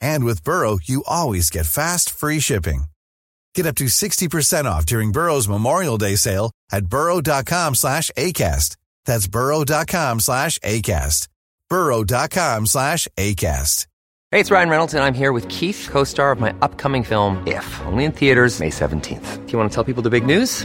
And with Burrow, you always get fast, free shipping. Get up to 60% off during Burrow's Memorial Day sale at burrow.com slash ACAST. That's burrow.com slash ACAST. burrow.com slash ACAST. Hey, it's Ryan Reynolds, and I'm here with Keith, co-star of my upcoming film, If, only in theaters May 17th. Do you want to tell people the big news?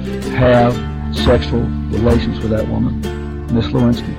have sexual relations with that woman, Miss Lewinsky.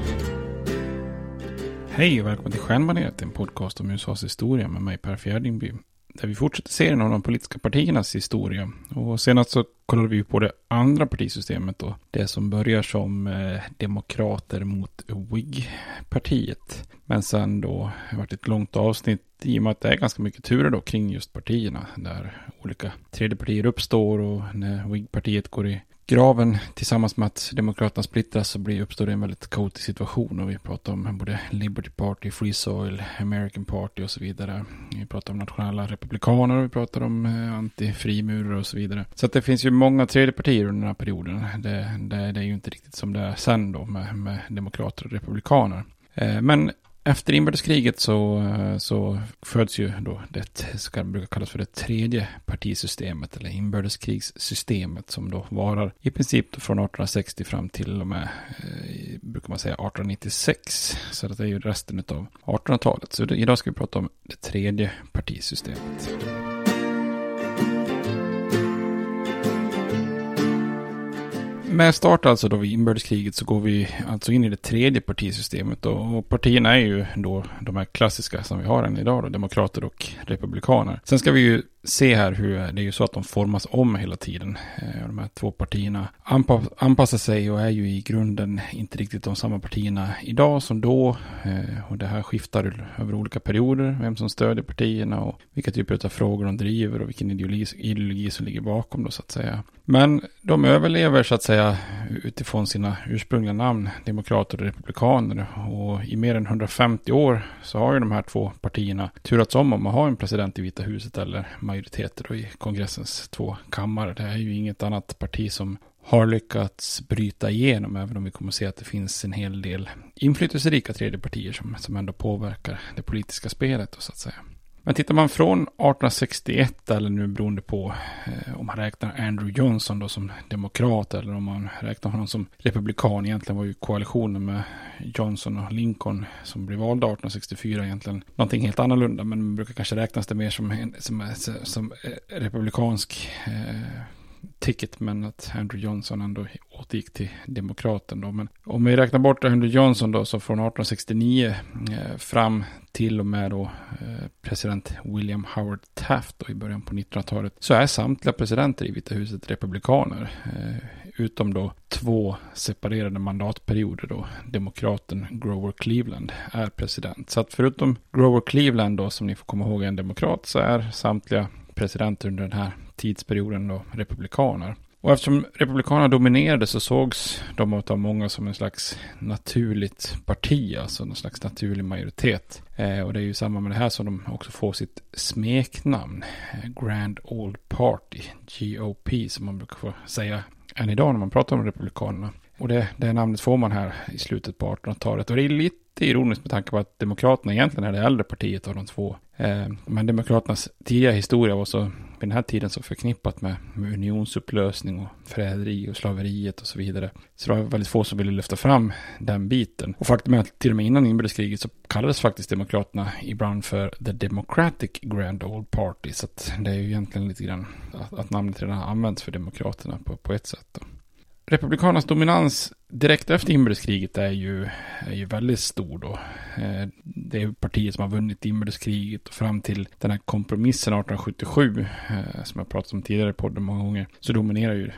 Hej och välkommen till Stjärnbaneret, en podcast om USAs historia med mig Per Fjärdingby. Där vi fortsätter serien om de politiska partiernas historia. Och senast så kollade vi på det andra partisystemet då. det som börjar som eh, demokrater mot WIG-partiet. Men sen då det varit ett långt avsnitt i och med att det är ganska mycket turer då kring just partierna. Där olika tredje partier uppstår och när WIG-partiet går i graven tillsammans med att Demokraterna splittras så blir, uppstår det en väldigt kaotisk situation och vi pratar om både Liberty Party, Free Soil, American Party och så vidare. Vi pratar om nationella republikaner och vi pratar om eh, antifrimurer och så vidare. Så att det finns ju många tredje partier under den här perioden. Det, det, det är ju inte riktigt som det är sen då med, med demokrater och republikaner. Eh, men efter inbördeskriget så, eh, så föds ju då det som brukar kallas för det tredje partisystemet eller inbördeskrigssystemet som då varar i princip från 1860 fram till och med, eh, brukar man säga, 1896. Så det är ju resten av 1800-talet. Så idag ska vi prata om det tredje partisystemet. Med start alltså då vid inbördeskriget så går vi alltså in i det tredje partisystemet och, och partierna är ju då de här klassiska som vi har än idag då, demokrater och republikaner. Sen ska vi ju se här hur det är ju så att de formas om hela tiden. Eh, de här två partierna anpassar sig och är ju i grunden inte riktigt de samma partierna idag som då. Eh, och det här skiftar över olika perioder, vem som stödjer partierna och vilka typer av frågor de driver och vilken ideologi, ideologi som ligger bakom då så att säga. Men de överlever så att säga utifrån sina ursprungliga namn, demokrater och republikaner. Och i mer än 150 år så har ju de här två partierna turats om om att ha en president i Vita huset eller majoriteter i kongressens två kammare. Det är ju inget annat parti som har lyckats bryta igenom, även om vi kommer att se att det finns en hel del inflytelserika tredjepartier som, som ändå påverkar det politiska spelet, så att säga. Men tittar man från 1861 eller nu beroende på eh, om man räknar Andrew Johnson då som demokrat eller om man räknar honom som republikan. Egentligen var ju koalitionen med Johnson och Lincoln som blev valda 1864 egentligen någonting helt annorlunda. Men man brukar kanske räknas det mer som, som, som, som republikansk eh, ticket men att Andrew Johnson ändå återgick till demokraten då. Men om vi räknar bort Andrew Johnson då så från 1869 eh, fram till och med då eh, president William Howard Taft då i början på 1900-talet så är samtliga presidenter i Vita huset republikaner. Eh, utom då två separerade mandatperioder då demokraten Grover Cleveland är president. Så att förutom Grover Cleveland då som ni får komma ihåg är en demokrat så är samtliga president under den här tidsperioden då republikaner. Och eftersom republikanerna dominerade så sågs de av många som en slags naturligt parti, alltså någon slags naturlig majoritet. Eh, och det är ju samma med det här som de också får sitt smeknamn, eh, Grand Old Party, GOP, som man brukar få säga än idag när man pratar om republikanerna. Och det, det namnet får man här i slutet på 1800-talet. Och det är lite det är ironiskt med tanke på att Demokraterna egentligen är det äldre partiet av de två. Eh, men Demokraternas tidiga historia var så vid den här tiden så förknippat med, med unionsupplösning och förräderi och slaveriet och så vidare. Så det var väldigt få som ville lyfta fram den biten. Och faktum är att till och med innan inbördeskriget så kallades faktiskt Demokraterna ibland för The Democratic Grand Old Party. Så att det är ju egentligen lite grann att, att namnet redan har använts för Demokraterna på, på ett sätt. Då. Republikanernas dominans direkt efter inbördeskriget är ju, är ju väldigt stor då. Eh, det är partiet som har vunnit inbördeskriget och fram till den här kompromissen 1877 eh, som jag pratat om tidigare i podden många gånger så dominerar ju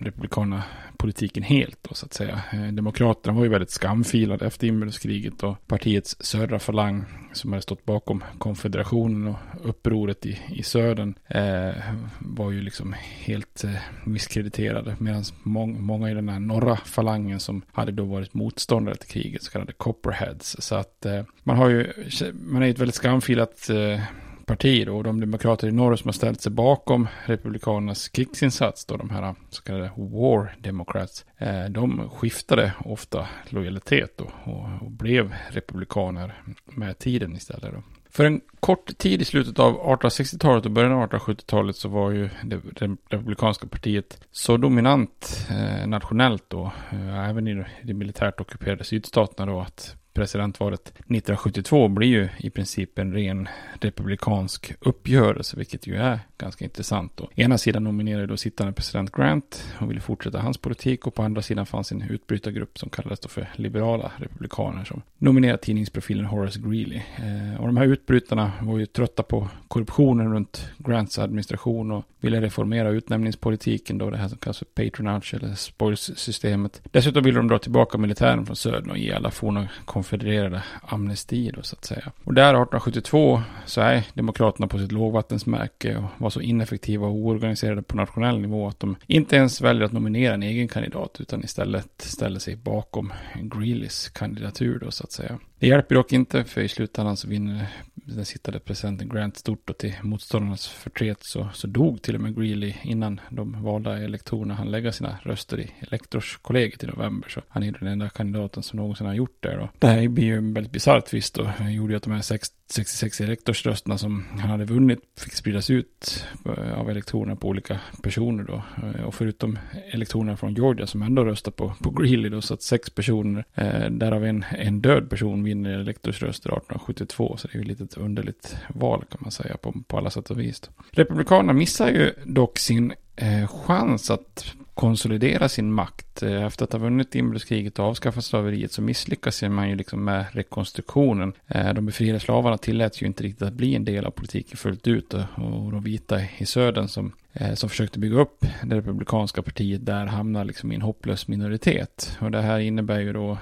Republikanerna politiken helt då så att säga. Eh, demokraterna var ju väldigt skamfilade efter inbördeskriget och partiets södra falang som hade stått bakom konfederationen och upproret i, i södern eh, var ju liksom helt eh, misskrediterade medan mång, många i den här norra falangen som hade då varit motståndare till kriget, så kallade copperheads. Så att eh, man har ju, man är ju ett väldigt skamfilat eh, parti då, och de demokrater i norr som har ställt sig bakom republikanernas krigsinsats, då de här så kallade war democrats, eh, de skiftade ofta lojalitet då, och, och blev republikaner med tiden istället. Då. För en kort tid i slutet av 1860-talet och början av 1870-talet så var ju det, republikanska partiet så dominant eh, nationellt då, eh, även i de militärt ockuperade sydstaterna då, att presidentvalet 1972 blir ju i princip en ren republikansk uppgörelse, vilket ju är ganska intressant. Då. Ena sidan nominerade då sittande president Grant och ville fortsätta hans politik och på andra sidan fanns en utbrytargrupp som kallades då för liberala republikaner som nominerade tidningsprofilen Horace Greeley. Eh, och de här utbrytarna var ju trötta på korruptionen runt Grants administration och ville reformera utnämningspolitiken då, det här som kallas för patronage eller spoils-systemet. Dessutom ville de dra tillbaka militären från södern och ge alla forna konfedererade amnesti då så att säga. Och där 1872 så är Demokraterna på sitt lågvattensmärke och var så ineffektiva och oorganiserade på nationell nivå att de inte ens väljer att nominera en egen kandidat utan istället ställer sig bakom Greelys kandidatur då så att säga. Det hjälper dock inte för i slutändan så vinner den sittande presidenten Grant stort och till motståndarnas förtret så, så dog till och med Greeley innan de valda elektorerna han lägga sina röster i elektorskollegiet i november. Så han är den enda kandidaten som någonsin har gjort det. Då. Det här blir ju en väldigt bisarr tvist och gjorde ju att de här sex 66 elektorsrösterna som han hade vunnit fick spridas ut eh, av elektorerna på olika personer då. Eh, och förutom elektorerna från Georgia som ändå röstade på, på Greeley då, så att sex personer, eh, därav en, en död person vinner elektorsröster 1872. Så det är ju lite ett underligt val kan man säga på, på alla sätt och vis. Då. Republikanerna missar ju dock sin eh, chans att konsolidera sin makt. Eh, efter att ha vunnit inbördeskriget och avskaffat slaveriet så misslyckas man ju liksom med rekonstruktionen. Eh, de befriade slavarna tilläts ju inte riktigt att bli en del av politiken fullt ut och de vita i södern som eh, som försökte bygga upp det republikanska partiet där hamnar liksom i en hopplös minoritet. Och det här innebär ju då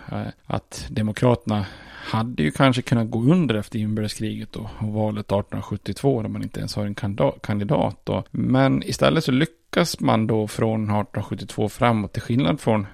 att demokraterna hade ju kanske kunnat gå under efter inbördeskriget och, valet 1872 där man inte ens har en kandidat. Då. Men istället så lyckades lyckas man då från 1872 framåt, till skillnad från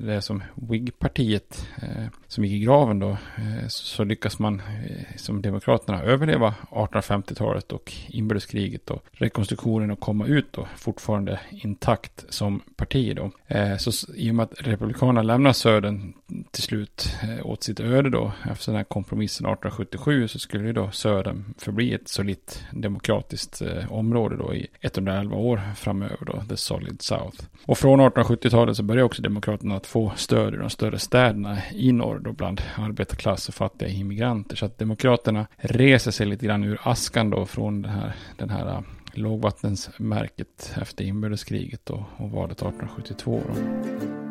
det, som Whig-partiet eh, som gick i graven då, eh, så lyckas man eh, som Demokraterna överleva 1850-talet och inbördeskriget och rekonstruktionen och komma ut då fortfarande intakt som parti då. Eh, så i och med att Republikanerna lämnar Södern till slut eh, åt sitt öde då efter den här kompromissen 1877 så skulle ju då Södern förbli ett solitt demokratiskt eh, område då i 111 år framöver då, The Solid South. Och från 1870-talet så började också Demokraterna att få stöd i de större städerna i norr då bland arbetarklass och fattiga immigranter. Så att Demokraterna reser sig lite grann ur askan då från den här, den här äh, lågvattensmärket efter inbördeskriget och, och valet 1872. Då.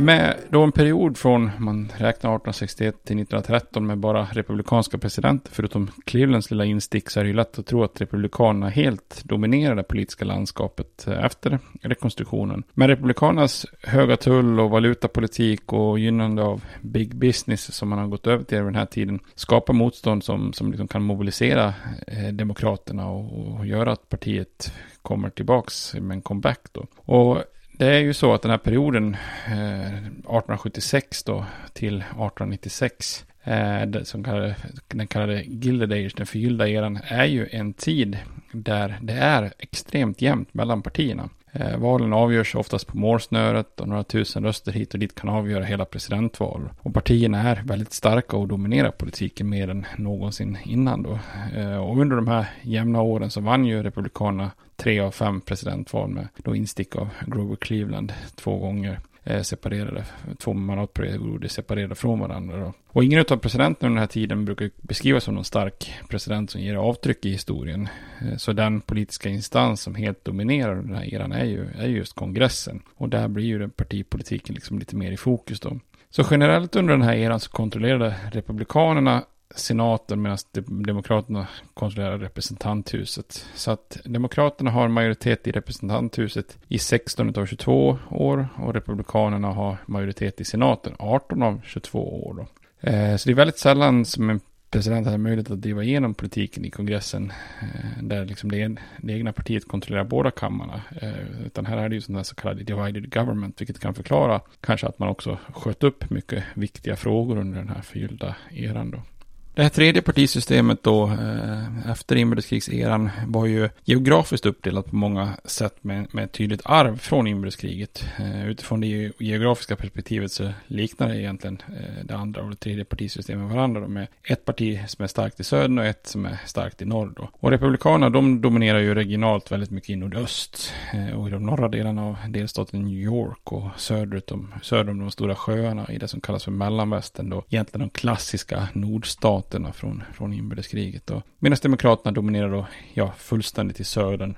Med då en period från, man räknar 1861 till 1913 med bara republikanska presidenter, förutom Clevelands lilla instick, så är det ju lätt att tro att republikanerna helt dominerar det politiska landskapet eh, efter rekonstruktionen. Men republikanernas höga tull och valutapolitik och gynnande av big business som man har gått över till den här tiden skapar motstånd som, som liksom kan mobilisera eh, demokraterna och, och göra att partiet kommer tillbaks med en comeback då. Och det är ju så att den här perioden, eh, 1876 då till 1896, eh, som kallade, den kallade Gilded Age, den förgyllda eran, är ju en tid där det är extremt jämnt mellan partierna. Eh, valen avgörs oftast på målsnöret och några tusen röster hit och dit kan avgöra hela presidentval. Och partierna är väldigt starka och dominerar politiken mer än någonsin innan då. Eh, och under de här jämna åren så vann ju Republikanerna tre av fem presidentval med då instick av Grover Cleveland två gånger Eh, separerade, två mandatperioder separerade från varandra. Då. Och ingen av presidenterna under den här tiden brukar beskrivas som någon stark president som ger avtryck i historien. Eh, så den politiska instans som helt dominerar den här eran är ju är just kongressen. Och där blir ju den partipolitiken liksom lite mer i fokus då. Så generellt under den här eran så kontrollerade republikanerna senaten medan demokraterna kontrollerar representanthuset. Så att demokraterna har majoritet i representanthuset i 16 av 22 år och republikanerna har majoritet i senaten 18 av 22 år. Då. Eh, så det är väldigt sällan som en president har möjlighet att driva igenom politiken i kongressen eh, där liksom det, det egna partiet kontrollerar båda kammarna. Eh, utan här är det ju sån här så kallad divided government, vilket kan förklara kanske att man också sköt upp mycket viktiga frågor under den här förgyllda eran då. Det här tredje partisystemet då, eh, efter inbördeskrigseran, var ju geografiskt uppdelat på många sätt med, med ett tydligt arv från inbördeskriget. Eh, utifrån det geografiska perspektivet så liknar det egentligen eh, det andra och det tredje partisystemet varandra. Då, med ett parti som är starkt i söder och ett som är starkt i norr. Då. Och republikanerna de dominerar ju regionalt väldigt mycket i nordöst och i de norra delarna av delstaten New York och söderut om, söder om de stora sjöarna i det som kallas för mellanvästern då. Egentligen de klassiska nordstaterna soldaterna från, från inbördeskriget. Medan demokraterna dominerar då, ja, fullständigt i södern.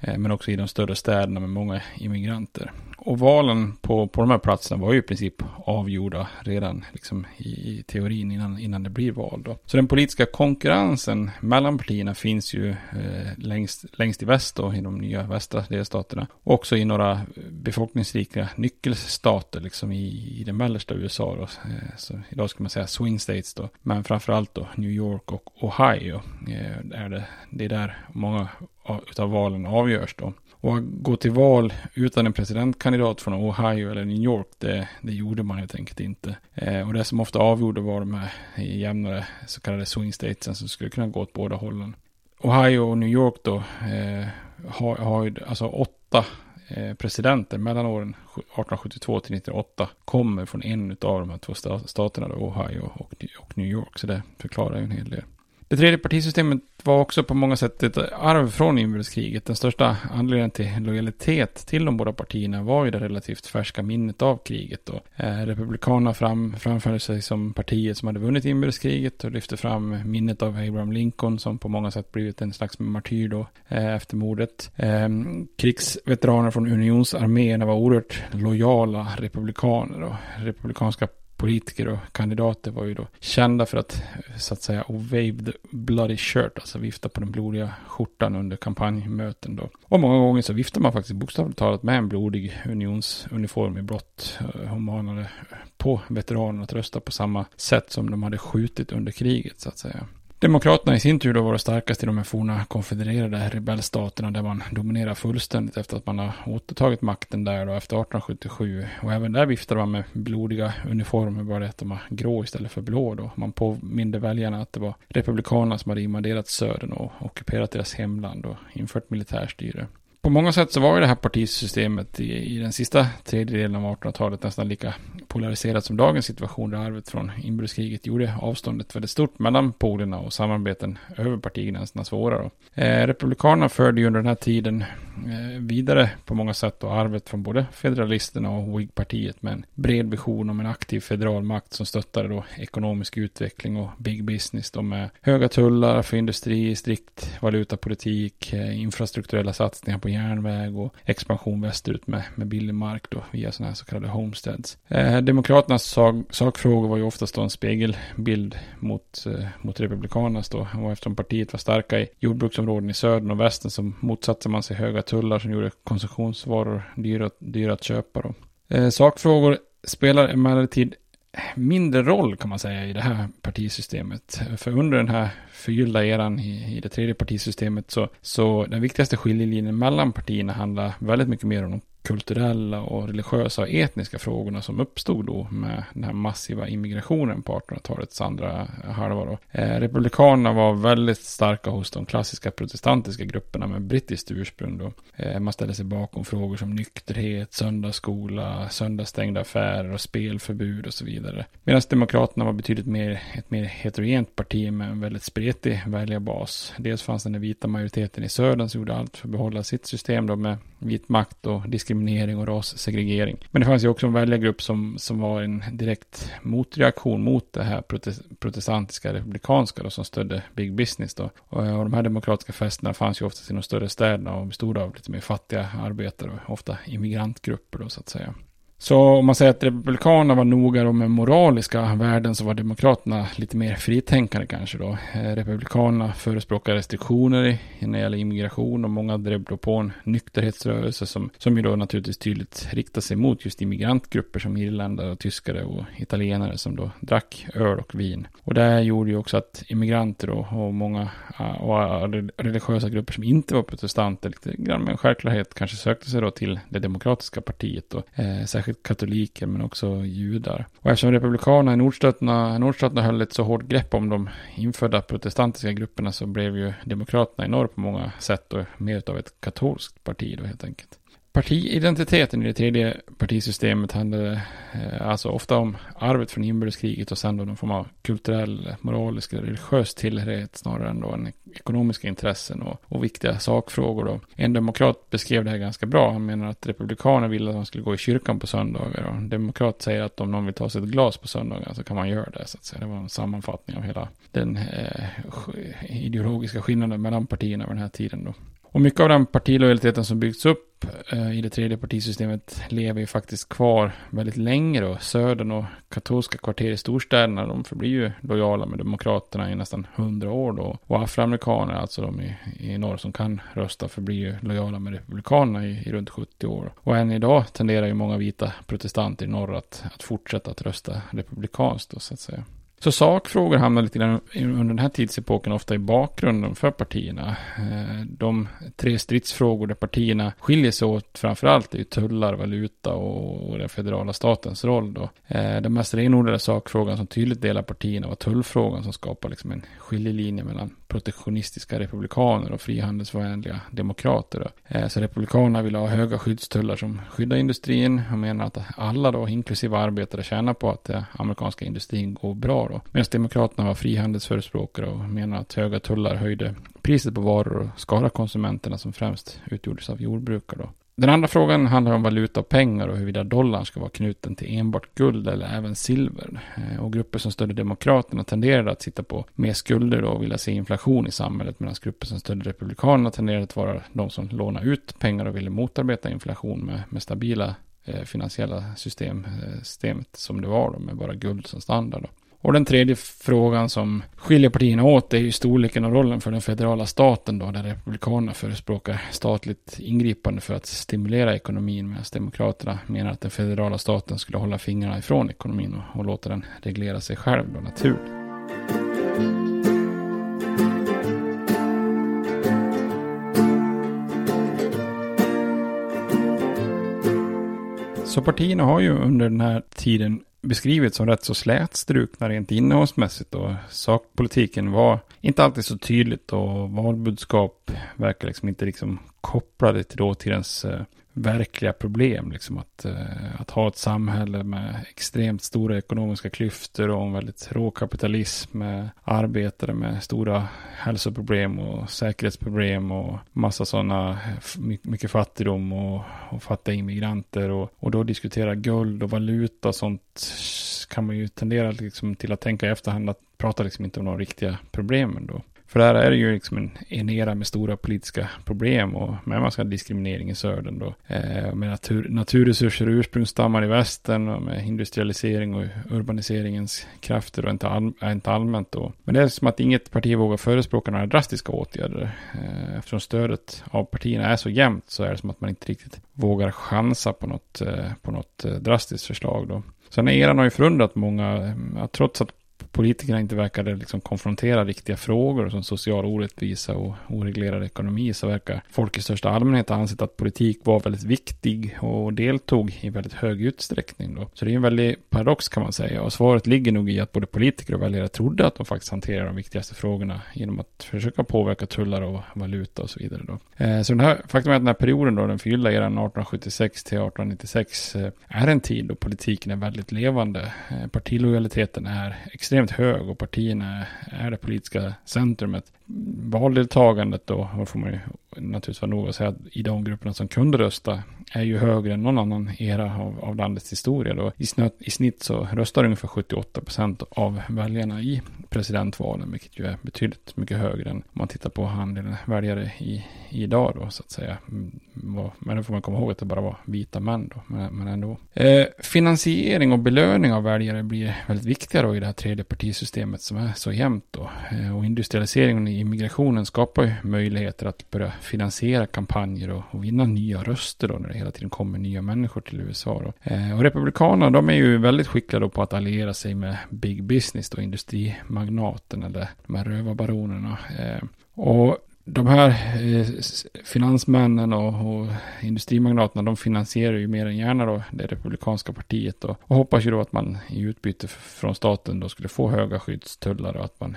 Eh, men också i de större städerna med många immigranter. Och valen på, på de här platserna var ju i princip avgjorda redan liksom i, i teorin innan, innan det blir val. Då. Så den politiska konkurrensen mellan partierna finns ju eh, längst, längst i väst då, i de nya västra delstaterna. Och också i några befolkningsrika nyckelstater liksom i, i det mellersta USA. Då. Eh, så idag ska man säga swing states då. Men framförallt då New York och Ohio. Eh, är det, det är där många utav valen avgörs då. Och att gå till val utan en presidentkandidat från Ohio eller New York, det, det gjorde man helt enkelt inte. Eh, och det som ofta avgjorde var de här jämnare så kallade swing statesen som skulle kunna gå åt båda hållen. Ohio och New York då eh, har, har alltså åtta eh, presidenter mellan åren 1872 till 1908 kommer från en av de här två staterna, då, Ohio och New York. Så det förklarar ju en hel del. Det tredje partisystemet var också på många sätt ett arv från inbördeskriget. Den största anledningen till lojalitet till de båda partierna var ju det relativt färska minnet av kriget. Och, eh, Republikanerna fram, framförde sig som partiet som hade vunnit inbördeskriget och lyfte fram minnet av Abraham Lincoln som på många sätt blivit en slags martyr då eh, efter mordet. Eh, krigsveteraner från unionsarméerna var oerhört lojala republikaner och republikanska politiker och kandidater var ju då kända för att så att säga wave the bloody shirt, alltså vifta på den blodiga skjortan under kampanjmöten då. Och många gånger så viftar man faktiskt bokstavligt talat med en blodig unionsuniform i blått eh, och manade på veteranerna att rösta på samma sätt som de hade skjutit under kriget så att säga. Demokraterna i sin tur då var det starkast i de här forna konfedererade rebellstaterna där man dominerar fullständigt efter att man har återtagit makten där då efter 1877. Och även där viftade man med blodiga uniformer, bara det att de var grå istället för blå då. Man påminde väljarna att det var republikanerna som hade invaderat södern och ockuperat deras hemland och infört militärstyre på många sätt så var ju det här partisystemet i, i den sista tredjedelen av 1800-talet nästan lika polariserat som dagens situation där arvet från inbördeskriget gjorde avståndet väldigt stort mellan polerna och samarbeten över partigränserna svåra. Eh, Republikanerna förde ju under den här tiden eh, vidare på många sätt och arvet från både federalisterna och Whig-partiet med en bred vision om en aktiv federal makt som stöttade då ekonomisk utveckling och big business då med höga tullar för industri, strikt valutapolitik, eh, infrastrukturella satsningar på järnväg och expansion västerut med, med billig mark då via sådana här så kallade homesteads. Eh, Demokraternas sak, sakfrågor var ju oftast då en spegelbild mot, eh, mot Republikanernas då. Och eftersom partiet var starka i jordbruksområden i södern och västern så motsatte man sig höga tullar som gjorde konsumtionsvaror dyra, dyra att köpa då. Eh, sakfrågor spelar emellertid mindre roll kan man säga i det här partisystemet. För under den här förgyllda eran i, i det tredje partisystemet så, så den viktigaste skiljelinjen mellan partierna handlar väldigt mycket mer om de kulturella och religiösa och etniska frågorna som uppstod då med den här massiva immigrationen på 1800-talets andra eh, halva. Då. Eh, republikanerna var väldigt starka hos de klassiska protestantiska grupperna med brittiskt ursprung. Då. Eh, man ställde sig bakom frågor som nykterhet, söndagsskola, söndagsstängda affärer och spelförbud och så vidare. Medan demokraterna var betydligt mer ett mer heterogent parti med en väldigt spretig väljarbas. Dels fanns den vita majoriteten i södern som gjorde allt för att behålla sitt system då med vit makt och diskriminering och rassegregering. Men det fanns ju också en väljargrupp som, som var en direkt motreaktion mot det här protestantiska republikanska då, som stödde big business då. Och, och de här demokratiska festerna fanns ju oftast i de större städerna och bestod av lite mer fattiga arbetare och ofta immigrantgrupper då så att säga. Så om man säger att Republikanerna var noga med moraliska värden så var Demokraterna lite mer fritänkande kanske då. Eh, republikanerna förespråkar restriktioner när det gäller immigration och många drev då på en nykterhetsrörelse som, som ju då naturligtvis tydligt riktar sig mot just immigrantgrupper som irländare och tyskare och italienare som då drack öl och vin. Och det här gjorde ju också att immigranter och, och många eh, och eh, religiösa grupper som inte var protestanter lite grann med en självklarhet kanske sökte sig då till det demokratiska partiet och eh, särskilt katoliker men också judar. Och eftersom republikanerna i nordstaterna, nordstaterna höll ett så hårt grepp om de infödda protestantiska grupperna så blev ju demokraterna i norr på många sätt och mer av ett katolskt parti då helt enkelt. Partiidentiteten i det tredje partisystemet handlade eh, alltså ofta om arvet från inbördeskriget och sen då någon form av kulturell, moralisk eller religiös tillhörighet snarare än då en ekonomiska intressen och, och viktiga sakfrågor då. En demokrat beskrev det här ganska bra. Han menar att republikaner ville att man skulle gå i kyrkan på söndagar och en demokrat säger att om någon vill ta sig ett glas på söndagar så kan man göra det. Så att säga. Det var en sammanfattning av hela den eh, ideologiska skillnaden mellan partierna vid den här tiden då. Och mycket av den partilojaliteten som byggts upp upp eh, i det tredje partisystemet lever ju faktiskt kvar väldigt länge då. Södern och katolska kvarter i storstäderna, de förblir ju lojala med demokraterna i nästan hundra år då. Och afroamerikaner, alltså de i, i norr som kan rösta, förblir ju lojala med republikanerna i, i runt 70 år. Och än idag tenderar ju många vita protestanter i norr att, att fortsätta att rösta republikanskt då, så att säga. Så sakfrågor hamnar lite grann under den här tidsepoken ofta i bakgrunden för partierna. Eh, de tre stridsfrågor där partierna skiljer sig åt framförallt är ju tullar, valuta och den federala statens roll då. Eh, den mest renodlade sakfrågan som tydligt delar partierna var tullfrågan som skapar liksom en skiljelinje mellan protektionistiska republikaner och frihandelsvänliga demokrater. Då. Eh, så republikanerna vill ha höga skyddstullar som skyddar industrin och menar att alla då, inklusive arbetare, tjänar på att den amerikanska industrin går bra då. Medan Demokraterna var frihandelsförespråkare och menar att höga tullar höjde priset på varor och skadade konsumenterna som främst utgjordes av jordbrukare då. Den andra frågan handlar om valuta och pengar och huruvida dollarn ska vara knuten till enbart guld eller även silver. Eh, och grupper som stödde Demokraterna tenderade att sitta på mer skulder och vilja se inflation i samhället medan grupper som stödde Republikanerna tenderade att vara de som lånade ut pengar och ville motarbeta inflation med, med stabila eh, finansiella system, eh, systemet som det var då, med bara guld som standard. Då. Och den tredje frågan som skiljer partierna åt är ju storleken och rollen för den federala staten då, där Republikanerna förespråkar statligt ingripande för att stimulera ekonomin, medan Demokraterna menar att den federala staten skulle hålla fingrarna ifrån ekonomin och, och låta den reglera sig själv då naturligt. Så partierna har ju under den här tiden beskrivit som rätt så slätstrukna rent innehållsmässigt och sakpolitiken var inte alltid så tydligt och valbudskap verkar liksom inte liksom kopplade till dåtidens eh, verkliga problem. Liksom att, eh, att ha ett samhälle med extremt stora ekonomiska klyftor och en väldigt rå kapitalism med arbetare med stora hälsoproblem och säkerhetsproblem och massa sådana, mycket fattigdom och, och fattiga immigranter och, och då diskutera guld och valuta och sånt kan man ju tendera liksom till att tänka i efterhand att prata liksom inte om de riktiga problemen då. För där är det ju liksom en, en era med stora politiska problem och med massa diskriminering i södern då. Eh, med natur, naturresurser och ursprungsstammar i västern och med industrialisering och urbaniseringens krafter och inte, all, inte allmänt då. Men det är som att inget parti vågar förespråka några drastiska åtgärder. Eh, eftersom stödet av partierna är så jämnt så är det som att man inte riktigt vågar chansa på något, eh, på något eh, drastiskt förslag då. Sen eran har ju förundrat många, eh, trots att politikerna inte verkade liksom konfrontera riktiga frågor som social orättvisa och oreglerad ekonomi så verkar folk i största allmänhet ha ansett att politik var väldigt viktig och deltog i väldigt hög utsträckning. Då. Så det är en väldig paradox kan man säga och svaret ligger nog i att både politiker och väljare trodde att de faktiskt hanterar de viktigaste frågorna genom att försöka påverka tullar och valuta och så vidare. Då. Eh, så den här, faktum är att den här perioden då, den förgyllda eran 1876 till 1896 eh, är en tid då politiken är väldigt levande. Eh, partilojaliteten är extremt extremt hög och partierna är det politiska centrumet. Valdeltagandet då, och får man ju naturligtvis vara noga att säga att i de grupperna som kunde rösta är ju högre än någon annan era av, av landets historia. Då. I, snöt, I snitt så röstar ungefär 78 procent av väljarna i presidentvalen, vilket ju är betydligt mycket högre än om man tittar på andelen väljare i, idag då, så att säga. Mm, men då får man komma ihåg att det bara var vita män då, men, men ändå. Eh, finansiering och belöning av väljare blir väldigt viktiga då i det här tredje partisystemet som är så jämnt då. Eh, och industrialiseringen i immigrationen skapar ju möjligheter att börja finansiera kampanjer och, och vinna nya röster då när det hela tiden kommer nya människor till USA. Då. Eh, och Republikanerna de är ju väldigt skickliga på att alliera sig med big business då, industrimagnaten eller de här rövarbaronerna. Eh, och de här eh, finansmännen och, och industrimagnaterna de finansierar ju mer än gärna då det republikanska partiet då, och hoppas ju då att man i utbyte från staten då skulle få höga skyddstullar och att man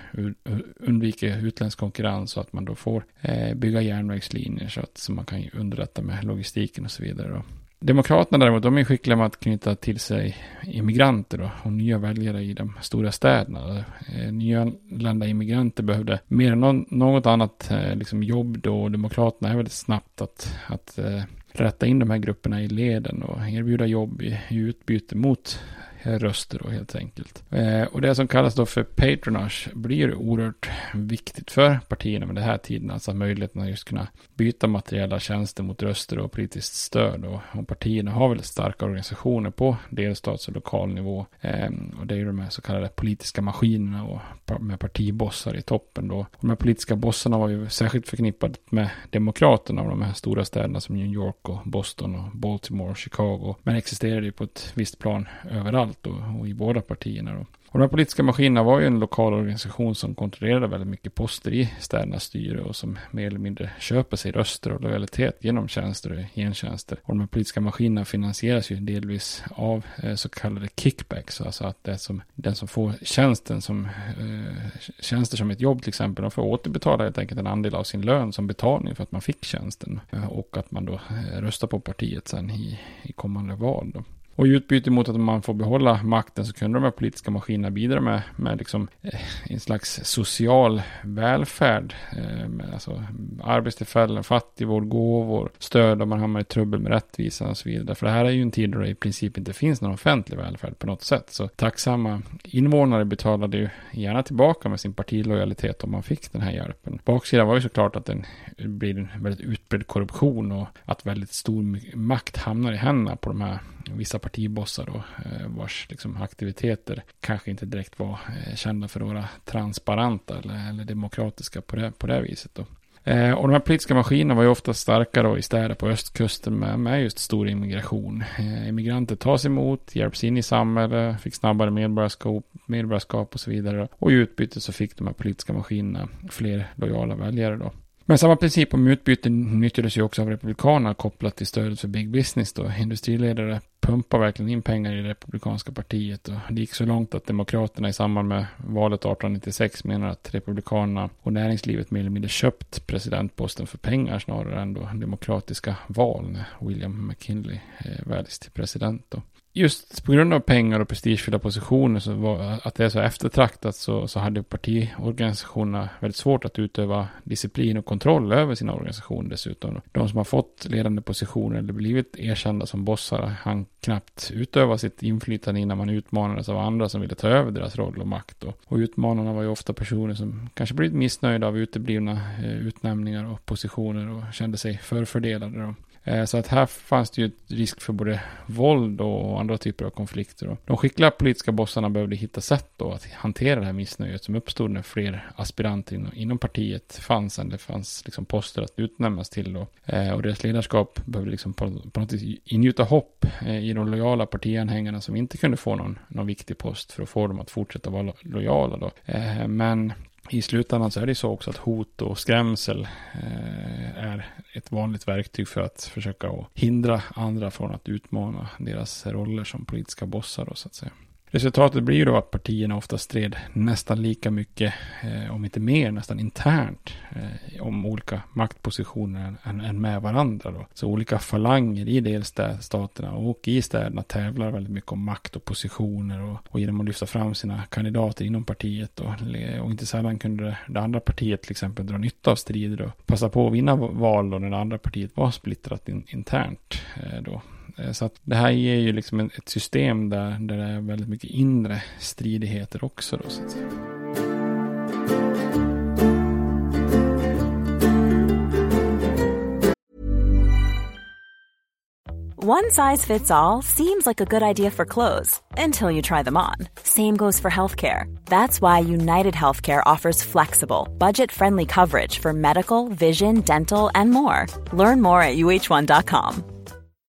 undviker utländsk konkurrens och att man då får eh, bygga järnvägslinjer så att så man kan underlätta med logistiken och så vidare då. Demokraterna däremot, de är skickliga med att knyta till sig immigranter då, och nya väljare i de stora städerna. Eh, nyanlända immigranter behövde mer än något annat eh, liksom jobb då. Och Demokraterna är väldigt snabbt att, att eh, rätta in de här grupperna i leden och erbjuda jobb i, i utbyte mot röster då helt enkelt. Eh, och det som kallas då för patronage blir oerhört viktigt för partierna med den här tiden. Alltså möjligheten att just kunna byta materiella tjänster mot röster och politiskt stöd. Och, och partierna har väldigt starka organisationer på delstats och lokal nivå. Eh, och det är ju de här så kallade politiska maskinerna och med partibossar i toppen då. Och de här politiska bossarna var ju särskilt förknippade med demokraterna och de här stora städerna som New York och Boston och Baltimore och Chicago. Men existerade ju på ett visst plan överallt överallt och, och i båda partierna. Då. Och de här politiska maskinerna var ju en lokal organisation som kontrollerade väldigt mycket poster i städernas styre och som mer eller mindre köper sig röster och lojalitet genom tjänster och gentjänster. Och de här politiska maskinerna finansieras ju delvis av eh, så kallade kickbacks, alltså att det som, den som får tjänsten som eh, tjänster som ett jobb till exempel, de får återbetala helt enkelt en andel av sin lön som betalning för att man fick tjänsten eh, och att man då eh, röstar på partiet sen i, i kommande val. Då. Och i utbyte mot att man får behålla makten så kunde de här politiska maskinerna bidra med, med liksom, eh, en slags social välfärd. Eh, med alltså arbetstillfällen, fattigvård, gåvor, stöd om man hamnar i trubbel med rättvisan och så vidare. För det här är ju en tid då det i princip inte finns någon offentlig välfärd på något sätt. Så tacksamma invånare betalade ju gärna tillbaka med sin partilojalitet om man fick den här hjälpen. Baksidan var ju såklart att det blir en väldigt utbredd korruption och att väldigt stor makt hamnar i händerna på de här vissa partibossar då, eh, vars liksom, aktiviteter kanske inte direkt var eh, kända för att vara transparenta eller, eller demokratiska på det, på det viset. Då. Eh, och de här politiska maskinerna var ju ofta starka då i städer på östkusten med, med just stor immigration. Eh, immigranter tas emot, hjälps in i samhället, fick snabbare medborgarskap, medborgarskap och så vidare. Och i utbyte så fick de här politiska maskinerna fler lojala väljare då. Men samma princip om utbyte nyttjades ju också av republikanerna kopplat till stödet för big business då. Industriledare pumpar verkligen in pengar i det republikanska partiet och det gick så långt att demokraterna i samband med valet 1896 menar att republikanerna och näringslivet mer eller mindre köpt presidentposten för pengar snarare än då demokratiska val när William McKinley eh, väljs till president då just på grund av pengar och prestigefyllda positioner, så var, att det är så eftertraktat, så, så hade partiorganisationerna väldigt svårt att utöva disciplin och kontroll över sina organisationer dessutom. De som har fått ledande positioner eller blivit erkända som bossar han knappt utöva sitt inflytande innan man utmanades av andra som ville ta över deras roll och makt. Och, och utmanarna var ju ofta personer som kanske blivit missnöjda av uteblivna eh, utnämningar och positioner och kände sig förfördelade. Då. Eh, så att här fanns det ju risk för både våld och andra typer av konflikter. De skickliga politiska bossarna behövde hitta sätt då att hantera det här missnöjet som uppstod när fler aspiranter inom partiet fanns än det fanns liksom poster att utnämnas till då. Eh, och deras ledarskap behövde liksom på, något vis ingjuta hopp eh, i de lojala partianhängarna som inte kunde få någon, någon viktig post för att få dem att fortsätta vara lojala då. Men i slutändan så är det så också att hot och skrämsel eh, är ett vanligt verktyg för att försöka hindra andra från att utmana deras roller som politiska bossar då, så att säga. Resultatet blir ju då att partierna ofta stred nästan lika mycket, eh, om inte mer, nästan internt eh, om olika maktpositioner än, än, med varandra. Då. Så olika falanger i delstaterna och i städerna tävlar väldigt mycket om makt och positioner och, och genom att lyfta fram sina kandidater inom partiet. Och, och inte sällan kunde det andra partiet till exempel dra nytta av strider och passa på att vinna val då när det andra partiet var splittrat in, internt. Eh, då. Eh, så att det här ger ju liksom ett system där, där det är väldigt mycket inre stridigheter också. Då, så att säga. One size fits all seems like a good idea for clothes until you try them on. Same goes for healthcare. That's why United Healthcare offers flexible, budget friendly coverage for medical, vision, dental, and more. Learn more at uh1.com.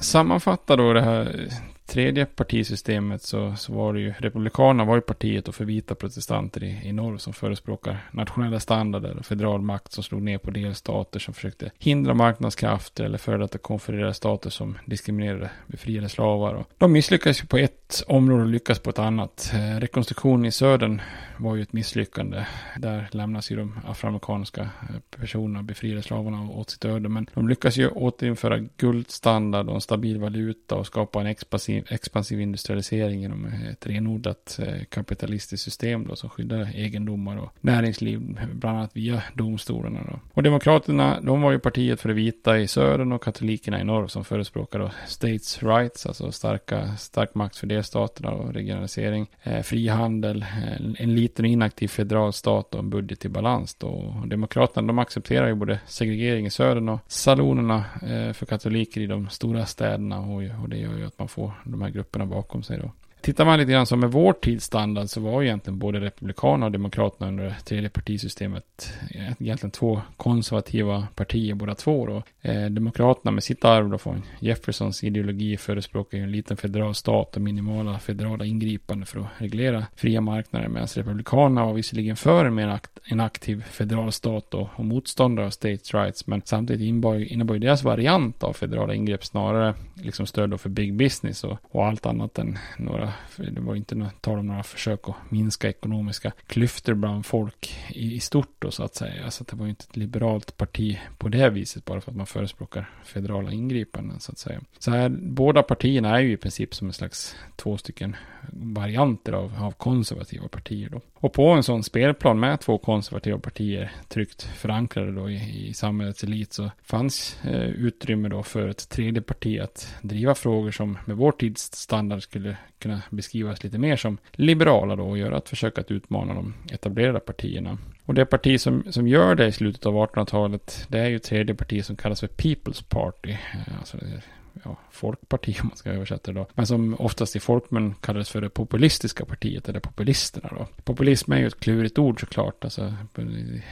Sammanfattar sammanfatta då det här tredje partisystemet så, så var det ju Republikanerna var ju partiet och för vita protestanter i, i norr som förespråkar nationella standarder och federal makt som slog ner på delstater som försökte hindra marknadskrafter eller före detta konfedererade stater som diskriminerade befriade slavar. Och de misslyckades ju på ett område och lyckas på ett annat. Eh, rekonstruktionen i södern var ju ett misslyckande. Där lämnas ju de afroamerikanska eh, personerna, befriade slavarna åt sitt öde. Men de lyckas ju återinföra guldstandard och en stabil valuta och skapa en expansiv expansiv industrialisering genom eh, ett renodlat kapitalistiskt system då, som skyddar egendomar och näringsliv, bland annat via domstolarna. Då. Och Demokraterna, de var ju partiet för det vita i södern och katolikerna i norr som förespråkade States rights, alltså starka, stark maktfördelning för delstaterna och regionalisering, eh, frihandel, eh, en liten inaktiv federal stat och en budget i balans. Då. Demokraterna, de accepterar ju både segregering i södern och salonerna eh, för katoliker i de stora städerna och, och det gör ju att man får de här grupperna bakom sig då. Tittar man lite grann som med vår tids standard så var egentligen både Republikanerna och Demokraterna under det tredje partisystemet egentligen två konservativa partier båda två då. Eh, Demokraterna med sitt arv då från Jeffersons ideologi förespråkar ju en liten federal stat och minimala federala ingripande för att reglera fria marknader medan Republikanerna var visserligen för en mer akt en aktiv federal stat och, och motståndare av states rights men samtidigt innebar ju deras variant av federala ingrepp snarare liksom stöd för big business och, och allt annat än några, det var inte tal om några försök att minska ekonomiska klyftor bland folk i, i stort då så att säga. Alltså det var ju inte ett liberalt parti på det viset bara för att man förespråkar federala ingripanden så att säga. Så här, båda partierna är ju i princip som en slags två stycken varianter av, av konservativa partier då. Och på en sån spelplan med två konservativa partier tryggt förankrade då i, i samhällets elit så fanns eh, utrymme då för ett tredje parti att driva frågor som med vår tids standard skulle kunna beskrivas lite mer som liberala då och göra ett försök att utmana de etablerade partierna. Och det parti som, som gör det i slutet av 1800-talet det är ju tredje parti som kallas för People's Party. Eh, alltså ja, folkparti om man ska översätta det då. Men som oftast i folkmun kallades för det populistiska partiet eller populisterna då. Populism är ju ett klurigt ord såklart. Alltså,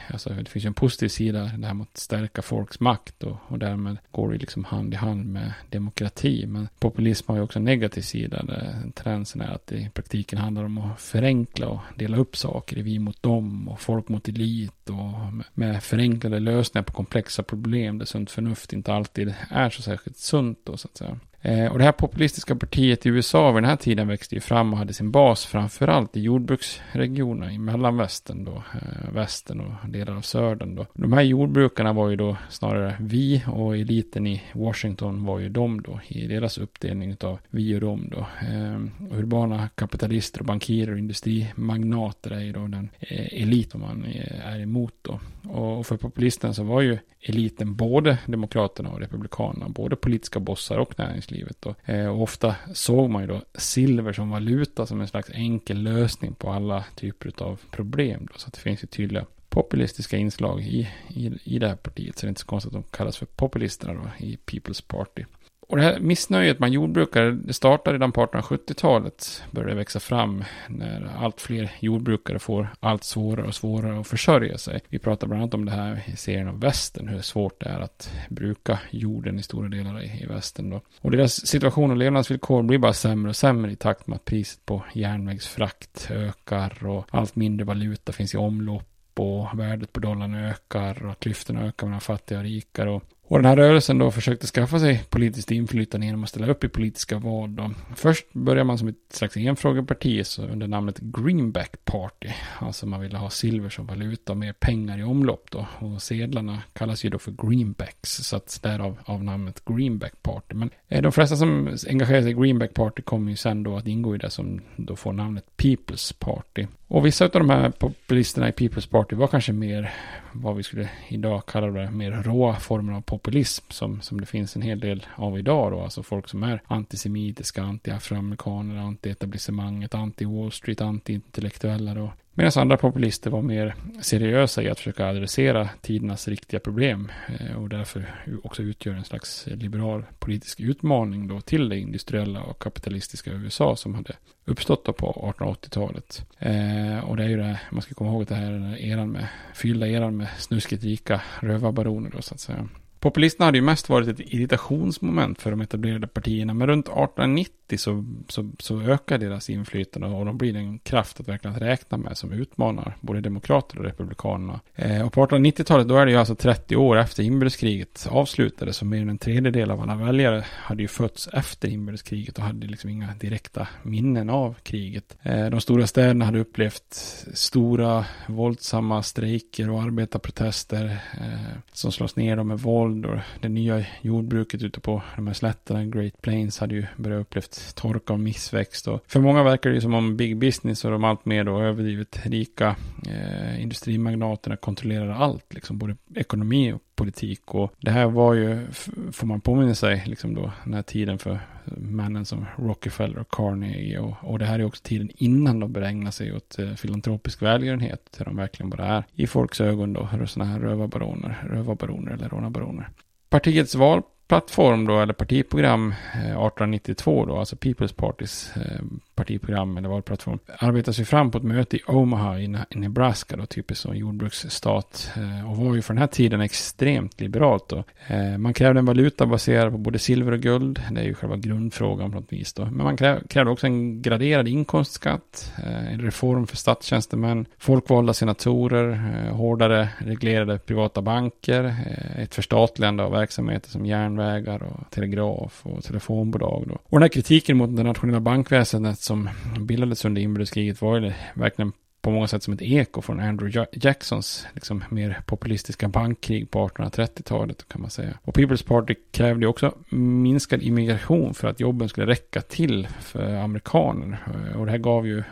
alltså det finns ju en positiv sida, det här med att stärka folks makt och, och därmed går det liksom hand i hand med demokrati. Men populism har ju också en negativ sida där trenden är att det i praktiken handlar om att förenkla och dela upp saker i vi mot dem och folk mot elit och med förenklade lösningar på komplexa problem där sunt förnuft inte alltid är så särskilt sunt då så att säga. Eh, och det här populistiska partiet i USA vid den här tiden växte ju fram och hade sin bas framförallt i jordbruksregionerna i mellanvästern då, eh, västern och delar av södern då. De här jordbrukarna var ju då snarare vi och eliten i Washington var ju de då i deras uppdelning av vi och dem då. Ehm, urbana kapitalister och bankirer och industrimagnater är ju då den eh, elit som man är emot då. Och för populisterna så var ju eliten både demokraterna och republikanerna, både politiska bossar och näringslivet. Och, eh, och ofta såg man ju då silver som valuta som en slags enkel lösning på alla typer av problem. Då, så att det finns ju tydliga populistiska inslag i, i, i det här partiet. Så det är inte så konstigt att de kallas för populisterna då i People's Party. Och det här missnöjet man jordbrukare, det startade redan på 1870-talet. Började växa fram när allt fler jordbrukare får allt svårare och svårare att försörja sig. Vi pratar bland annat om det här i serien om västern, hur svårt det är att bruka jorden i stora delar i, i västern då. Och deras situation och levnadsvillkor blir bara sämre och sämre i takt med att priset på järnvägsfrakt ökar och allt mindre valuta finns i omlopp och värdet på dollarn ökar och klyftorna ökar mellan fattiga och rika. Och och den här rörelsen då försökte skaffa sig politiskt inflytande genom att ställa upp i politiska val. Då. Först började man som ett slags enfrågeparti så under namnet Greenback Party. Alltså man ville ha silver som valuta och mer pengar i omlopp då. Och sedlarna kallas ju då för greenbacks. Så att därav av namnet Greenback Party. Men eh, de flesta som engagerar sig i Greenback Party kommer ju sen då att ingå i det som då får namnet People's Party. Och vissa av de här populisterna i People's Party var kanske mer vad vi skulle idag kalla det mer råa former av populism som, som det finns en hel del av idag då. Alltså folk som är antisemitiska, anti-afroamerikaner, anti-etablissemanget, anti-Wall Street, anti-intellektuella då. Medan andra populister var mer seriösa i att försöka adressera tidernas riktiga problem eh, och därför också utgör en slags liberal politisk utmaning då till det industriella och kapitalistiska USA som hade uppstått då på 1880-talet. Eh, och det är ju det, man ska komma ihåg att det här är den eran med, fyllda eran med snuskigt rika rövarbaroner då så att säga. Populisterna hade ju mest varit ett irritationsmoment för de etablerade partierna, men runt 1890 så, så, så ökar deras inflytande och de blir en kraft att verkligen räkna med som utmanar både demokrater och republikanerna. Eh, och på 1890-talet då är det ju alltså 30 år efter inbördeskriget avslutades, så mer än en tredjedel av alla väljare hade ju fötts efter inbördeskriget och hade liksom inga direkta minnen av kriget. Eh, de stora städerna hade upplevt stora våldsamma strejker och arbetarprotester eh, som slås ner med våld ålder. och det nya jordbruket ute på de här slätterna, Great Plains, hade ju börjat upplevt torka och missväxt. Och för många verkar det ju som om big business och de allt mer då överdrivet rika eh, industrimagnaterna kontrollerar allt, liksom både ekonomi och politik. Och det här var ju, får man påminna sig, liksom då, den här tiden för männen som Rockefeller och Carnegie. Och, och det här är också tiden innan de började ägna sig åt eh, filantropisk välgörenhet. Där de verkligen bara är i folks ögon då, sådana här rövarbaroner, rövarbaroner eller rånarbaroner. Partiets valplattform, då, eller partiprogram eh, 1892 då, alltså People's Parties eh, partiprogram eller valplattform, arbetar sig fram på ett möte i Omaha i Nebraska då, typiskt som jordbruksstat. Eh, och var ju för den här tiden extremt liberalt då. Eh, man krävde en valuta baserad på både silver och guld, det är ju själva grundfrågan på något vis då. Men man krävde också en graderad inkomstskatt, eh, en reform för statstjänstemän, folkvalda senatorer, hårdare reglerade privata banker, ett förstatligande av verksamheter som järnvägar och telegraf och telefonbolag. Då. Och den här kritiken mot det nationella bankväsendet som bildades under inbördeskriget var ju verkligen på många sätt som ett eko från Andrew Jacksons liksom, mer populistiska bankkrig på 1830-talet kan man säga. Och People's Party krävde också minskad immigration för att jobben skulle räcka till för amerikaner. Och det här gav ju eh,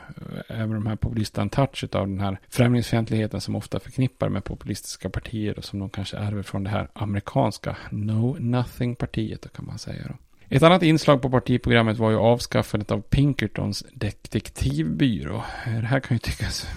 även de här populisterna en touch av den här främlingsfientligheten som ofta förknippar med populistiska partier och som de kanske ärver från det här amerikanska No Nothing-partiet kan man säga. Då. Ett annat inslag på partiprogrammet var ju avskaffandet av Pinkertons detektivbyrå. Det här kan ju tyckas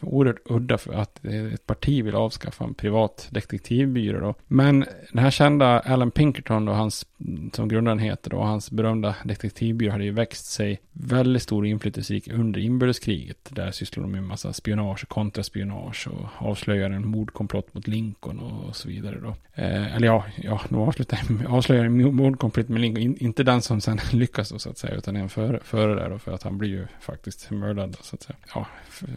oerhört udda för att ett parti vill avskaffa en privat detektivbyrå då. Men den här kända Alan Pinkerton då, hans, som grundaren heter då, hans berömda detektivbyrå hade ju växt sig väldigt stor och inflytelserik under inbördeskriget. Där sysslade de med en massa spionage och kontraspionage och avslöjade en mordkomplott mot Lincoln och så vidare då. Eh, eller ja, ja, de avslöjade en mordkomplott med Lincoln inte den som sen lyckas då, så att säga, utan en före, före där då, för att han blir ju faktiskt mördad så att säga. Ja,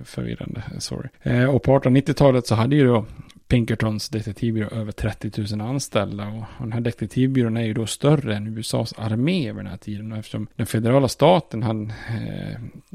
förvirrande, sorry. Eh, och på 1890-talet så hade ju då Pinkertons detektivbyrå över 30 000 anställda. Och den här detektivbyrån är ju då större än USAs armé vid den här tiden. Och eftersom den federala staten hade,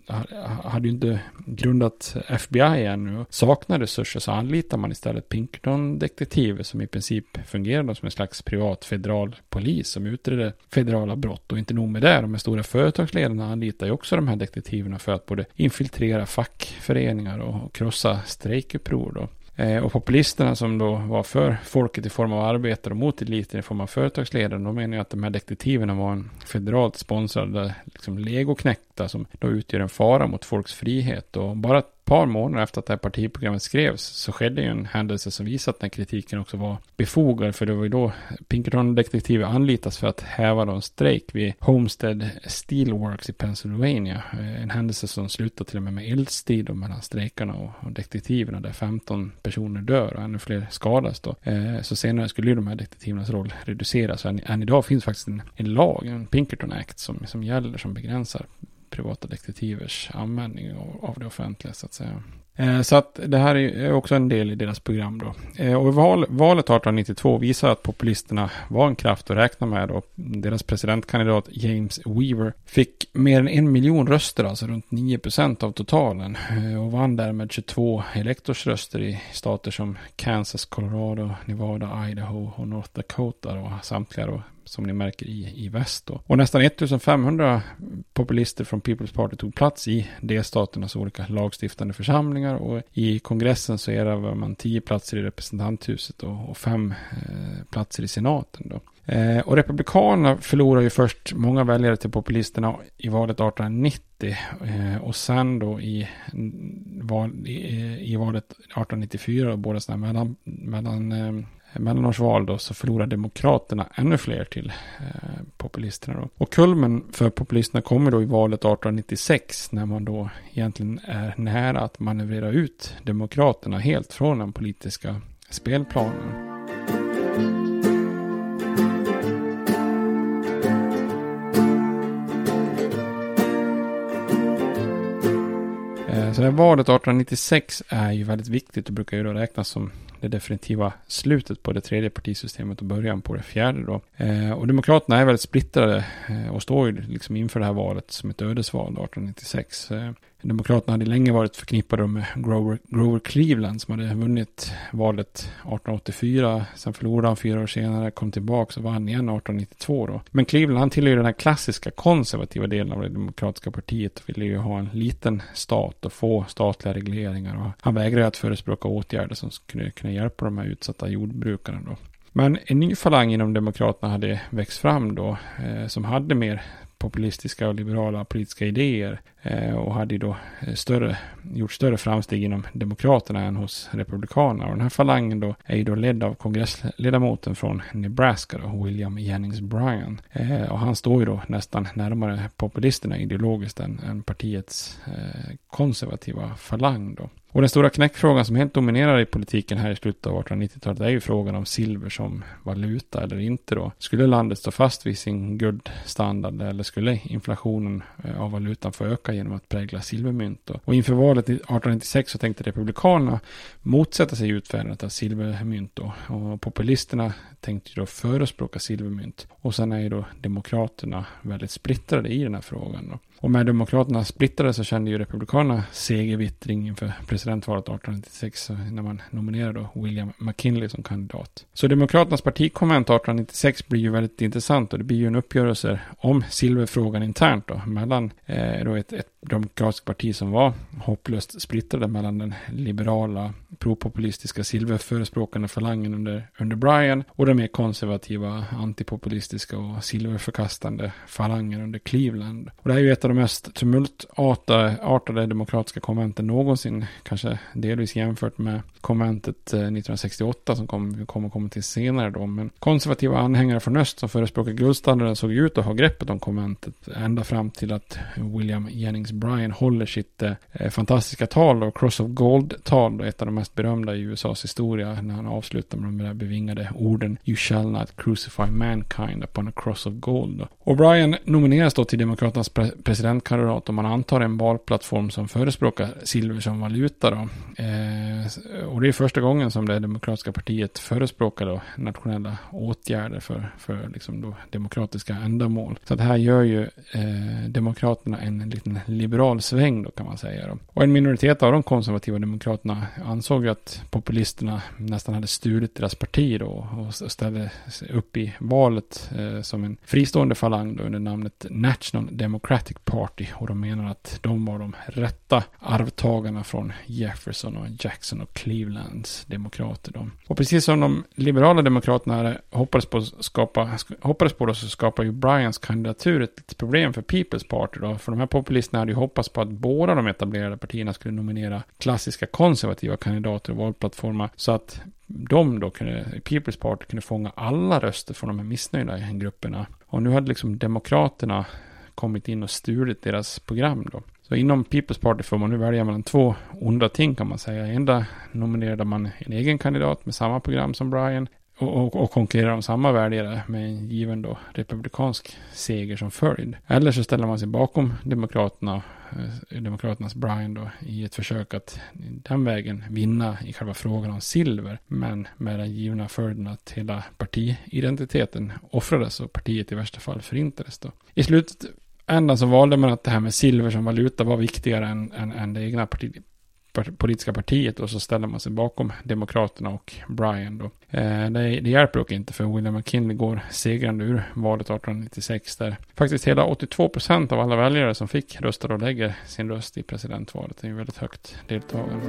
eh, hade ju inte grundat FBI ännu och saknade resurser så anlitar man istället Pinkerton-detektiver som i princip fungerade som en slags privat federal polis som utredde federala brott. Och inte nog med det, de här stora företagsledarna anlitar ju också de här detektiverna för att både infiltrera fackföreningar och krossa strejkuppror. Då. Eh, och populisterna som då var för folket i form av arbetare och mot eliten i form av företagsledare, de menar ju att de här detektiverna var en federalt sponsrad liksom legoknäckta som då utgör en fara mot folks frihet. Och bara par månader efter att det här partiprogrammet skrevs så skedde ju en händelse som visade att den kritiken också var befogad. För det var ju då Pinkerton-detektiver anlitas för att häva en strejk vid Homestead Steelworks i Pennsylvania. Eh, en händelse som slutade till och med med eldstrid mellan strejkarna och detektiverna där 15 personer dör och ännu fler skadas då. Eh, så senare skulle ju de här detektivernas roll reduceras. Än, än idag finns faktiskt en, en lag, en Pinkerton Act, som, som gäller som begränsar privata detektivers användning av det offentliga så att säga. Eh, så att det här är också en del i deras program då. Eh, och valet 1892 visar att populisterna var en kraft att räkna med och deras presidentkandidat James Weaver fick mer än en miljon röster, alltså runt 9 procent av totalen eh, och vann därmed 22 elektorsröster i stater som Kansas, Colorado, Nevada, Idaho och North Dakota och samtliga då som ni märker i, i väst. Då. Och nästan 1500 populister från People's Party tog plats i delstaternas olika lagstiftande församlingar och i kongressen så erövrade man 10 platser i representanthuset och, och fem eh, platser i senaten. Då. Eh, och Republikanerna förlorade ju först många väljare till populisterna i valet 1890 eh, och sen då i, val, i, eh, i valet 1894, båda sådana mellan, mellan eh, mellanårsval då så förlorar Demokraterna ännu fler till eh, populisterna. Då. Och kulmen för populisterna kommer då i valet 1896 när man då egentligen är nära att manövrera ut Demokraterna helt från den politiska spelplanen. Eh, så det här valet 1896 är ju väldigt viktigt och brukar ju då räknas som det definitiva slutet på det tredje partisystemet och början på det fjärde då. Eh, och Demokraterna är väldigt splittrade eh, och står ju liksom inför det här valet som ett ödesval 1896. Eh, Demokraterna hade länge varit förknippade med Grover, Grover Cleveland som hade vunnit valet 1884. Sen förlorade han fyra år senare, kom tillbaka och vann igen 1892 då. Men Cleveland han tillhör den här klassiska konservativa delen av det demokratiska partiet och ville ju ha en liten stat och få statliga regleringar. Och han vägrade att förespråka åtgärder som skulle kunna hjälpa de här utsatta jordbrukarna då. Men en ny falang inom Demokraterna hade växt fram då, eh, som hade mer populistiska och liberala politiska idéer eh, och hade ju då eh, större, gjort större framsteg inom Demokraterna än hos Republikanerna. Och den här falangen då är ju då ledd av kongressledamoten från Nebraska, då, William Jennings Bryan. Eh, och han står ju då nästan närmare populisterna ideologiskt än, än partiets konservativa falang då. Och den stora knäckfrågan som helt dominerar i politiken här i slutet av 1890-talet är ju frågan om silver som valuta eller inte då. Skulle landet stå fast vid sin guldstandard eller skulle inflationen eh, av valutan få öka genom att prägla silvermynt då? Och inför valet 1896 så tänkte republikanerna motsätta sig utfärdandet av silvermynt då. Och populisterna tänkte ju då förespråka silvermynt. Och sen är ju då demokraterna väldigt splittrade i den här frågan då. Och med Demokraterna splittrade så kände ju Republikanerna segervittring inför presidentvalet 1896 när man nominerade William McKinley som kandidat. Så Demokraternas partikonvent 1896 blir ju väldigt intressant och det blir ju en uppgörelse om silverfrågan internt då mellan eh, då ett, ett demokratiskt parti som var hopplöst splittrade mellan den liberala propopulistiska silverförespråkande falangen under, under Bryan och den mer konservativa antipopulistiska och silverförkastande falangen under Cleveland. Och det här är ju ett av de mest tumultartade demokratiska konventen någonsin, kanske delvis jämfört med konventet eh, 1968 som kommer kom komma till senare då. Men konservativa anhängare från öst som förespråkar guldstandarden såg ut att ha greppet om konventet ända fram till att William Jennings Bryan håller sitt eh, fantastiska tal och Cross of Gold-tal, ett av de mest berömda i USAs historia, när han avslutar med de där bevingade orden You shall not crucify mankind upon a cross of gold. Och Bryan nomineras då till Demokraternas pre presidentkandidat om man antar en valplattform som förespråkar silver som valuta då. Eh, och det är första gången som det demokratiska partiet förespråkar då nationella åtgärder för, för liksom då demokratiska ändamål. Så det här gör ju eh, Demokraterna en liten liberal sväng då kan man säga. Då. Och en minoritet av de konservativa demokraterna ansåg ju att populisterna nästan hade stulit deras parti då och ställde upp i valet eh, som en fristående falang då under namnet National Democratic Party och de menar att de var de rätta arvtagarna från Jefferson och Jackson och Clevelands demokrater då. Och precis som de liberala demokraterna hoppades på skapa, hoppades på då så skapar ju Bryans kandidatur ett problem för People's Party då, för de här populisterna hade ju hoppats på att båda de etablerade partierna skulle nominera klassiska konservativa kandidater och valplattformar så att de då kunde, People's Party kunde fånga alla röster från de här missnöjda grupperna. Och nu hade liksom Demokraterna kommit in och stulit deras program då. Så inom People's Party får man nu välja mellan två onda ting kan man säga. Enda nominerade man en egen kandidat med samma program som Brian. Och, och, konkurrerar om samma väljare med en given då republikansk seger som följd. Eller så ställer man sig bakom Demokraterna, eh, Demokraternas Brian då, i ett försök att den vägen vinna i själva frågan om silver. Men med den givna följden att hela partiidentiteten offrades och partiet i värsta fall förintades då. I slutet ändan så valde man att det här med silver som valuta var viktigare än, än, än det egna parti, politiska partiet och så ställer man sig bakom Demokraterna och Brian då. Eh, det, det hjälper dock inte för William McKinley går segrande ur valet 1896 där faktiskt hela 82 procent av alla väljare som fick rösta och lägger sin röst i presidentvalet. Det är ju väldigt högt deltagande.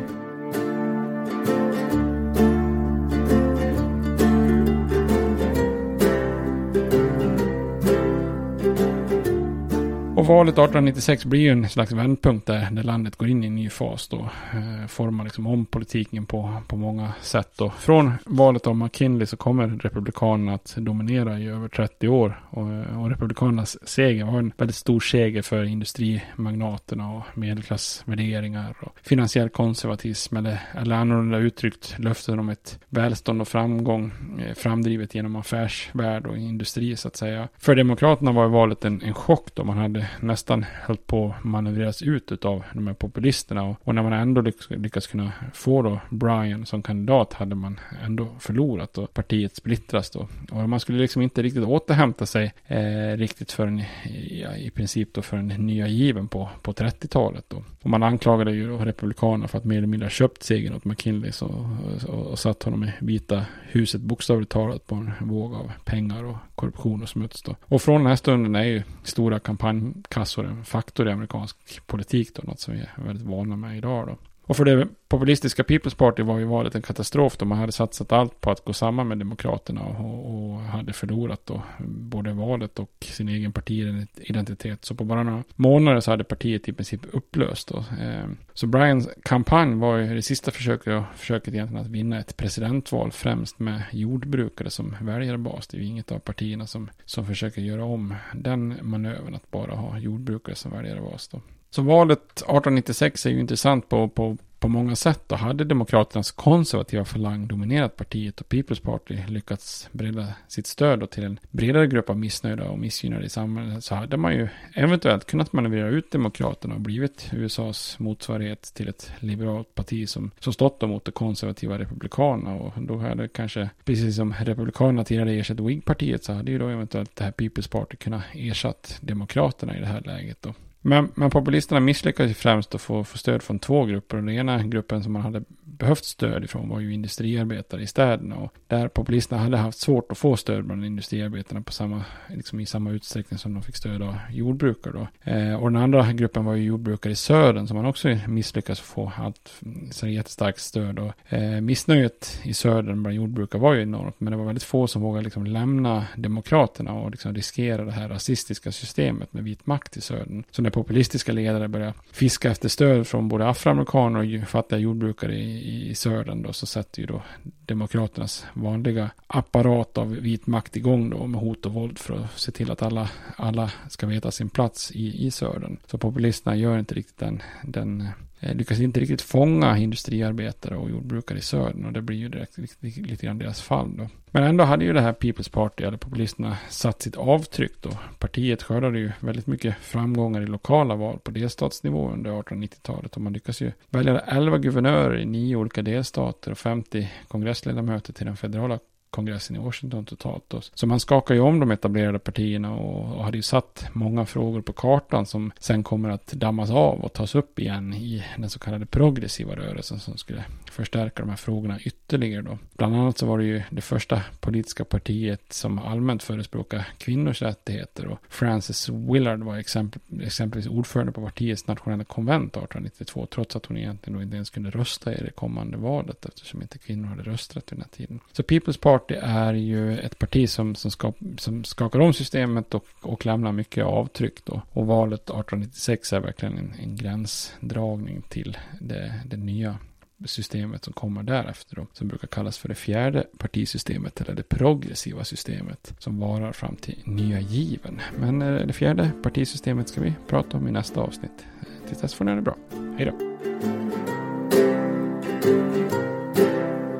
Och valet 1896 blir ju en slags vändpunkt där, där landet går in i en ny fas då. Eh, formar liksom om politiken på, på många sätt då. Från valet av McKinley så kommer Republikanerna att dominera i över 30 år. Och, eh, och Republikanernas seger var en väldigt stor seger för industrimagnaterna och medelklassvärderingar och finansiell konservatism eller, eller annorlunda uttryckt löften om ett välstånd och framgång eh, framdrivet genom affärsvärld och industri så att säga. För Demokraterna var valet en, en chock då man hade nästan höll på att manövreras ut av de här populisterna. Och, och när man ändå lyckas, lyckas kunna få då Brian som kandidat hade man ändå förlorat och partiet splittras då. Och man skulle liksom inte riktigt återhämta sig eh, riktigt förrän ja, i princip då förrän den nya given på, på 30-talet då. Och man anklagade ju då republikanerna för att mer eller mindre ha köpt segern åt McKinley så, och, och satt honom i vita huset bokstavligt talat på en våg av pengar och korruption och smuts då. Och från den här stunden är ju stora kampanjkassor en faktor i amerikansk politik då, något som vi är väldigt vana med idag då. Och för det populistiska People's Party var ju valet en katastrof då man hade satsat allt på att gå samman med Demokraterna och, och hade förlorat då både valet och sin egen partiidentitet. Så på bara några månader så hade partiet i princip upplöst då. Ehm, så Brians kampanj var ju det sista försöket, försöket egentligen att vinna ett presidentval främst med jordbrukare som väljarbas. Det är ju inget av partierna som, som försöker göra om den manövern att bara ha jordbrukare som väljarbas då. Så valet 1896 är ju intressant på, på, på många sätt. Då hade Demokraternas konservativa falang dominerat partiet och People's Party lyckats bredda sitt stöd till en bredare grupp av missnöjda och missgynnade i samhället så hade man ju eventuellt kunnat manövrera ut Demokraterna och blivit USAs motsvarighet till ett liberalt parti som, som stått mot de konservativa republikanerna och då hade kanske, precis som republikanerna tidigare ersatt Whig-partiet så hade ju då eventuellt det här People's Party kunnat ersatt Demokraterna i det här läget då. Men, men populisterna misslyckades främst att få, få stöd från två grupper. Den ena gruppen som man hade behövt stöd ifrån var ju industriarbetare i städerna. Och där populisterna hade haft svårt att få stöd bland industriarbetarna på samma, liksom i samma utsträckning som de fick stöd av jordbrukare. Då. Eh, och den andra gruppen var ju jordbrukare i södern som man också misslyckades få allt så jättestarkt stöd. Och, eh, missnöjet i södern bland jordbrukare var ju enormt. Men det var väldigt få som vågade liksom lämna demokraterna och liksom riskera det här rasistiska systemet med vit makt i södern. Så när populistiska ledare börjar fiska efter stöd från både afroamerikaner och fattiga jordbrukare i, i södern då, så sätter ju då Demokraternas vanliga apparat av vit makt igång då med hot och våld för att se till att alla, alla ska veta sin plats i, i södern. Så populisterna gör inte riktigt den, den Eh, lyckas inte riktigt fånga industriarbetare och jordbrukare i södern och det blir ju direkt lite, lite grann deras fall då. Men ändå hade ju det här People's Party, eller populisterna, satt sitt avtryck då. Partiet skördade ju väldigt mycket framgångar i lokala val på delstatsnivå under 1890-talet och man lyckas ju välja 11 guvernörer i nio olika delstater och 50 kongressledamöter till den federala kongressen i Washington totalt. Då. Så man skakar ju om de etablerade partierna och, och hade ju satt många frågor på kartan som sen kommer att dammas av och tas upp igen i den så kallade progressiva rörelsen som skulle förstärka de här frågorna ytterligare då. Bland annat så var det ju det första politiska partiet som allmänt förespråkar kvinnors rättigheter och Frances Willard var exempel, exempelvis ordförande på partiets nationella konvent 1892 trots att hon egentligen då inte ens kunde rösta i det kommande valet eftersom inte kvinnor hade rösträtt vid den här tiden. Så People's Party är ju ett parti som, som, ska, som skakar om systemet och, och lämnar mycket avtryck då. Och valet 1896 är verkligen en, en gränsdragning till det, det nya systemet som kommer därefter då, som brukar kallas för det fjärde partisystemet eller det progressiva systemet som varar fram till nya given. Men eh, det fjärde partisystemet ska vi prata om i nästa avsnitt. Tills dess får ni ha det bra. Hej då!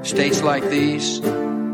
States like these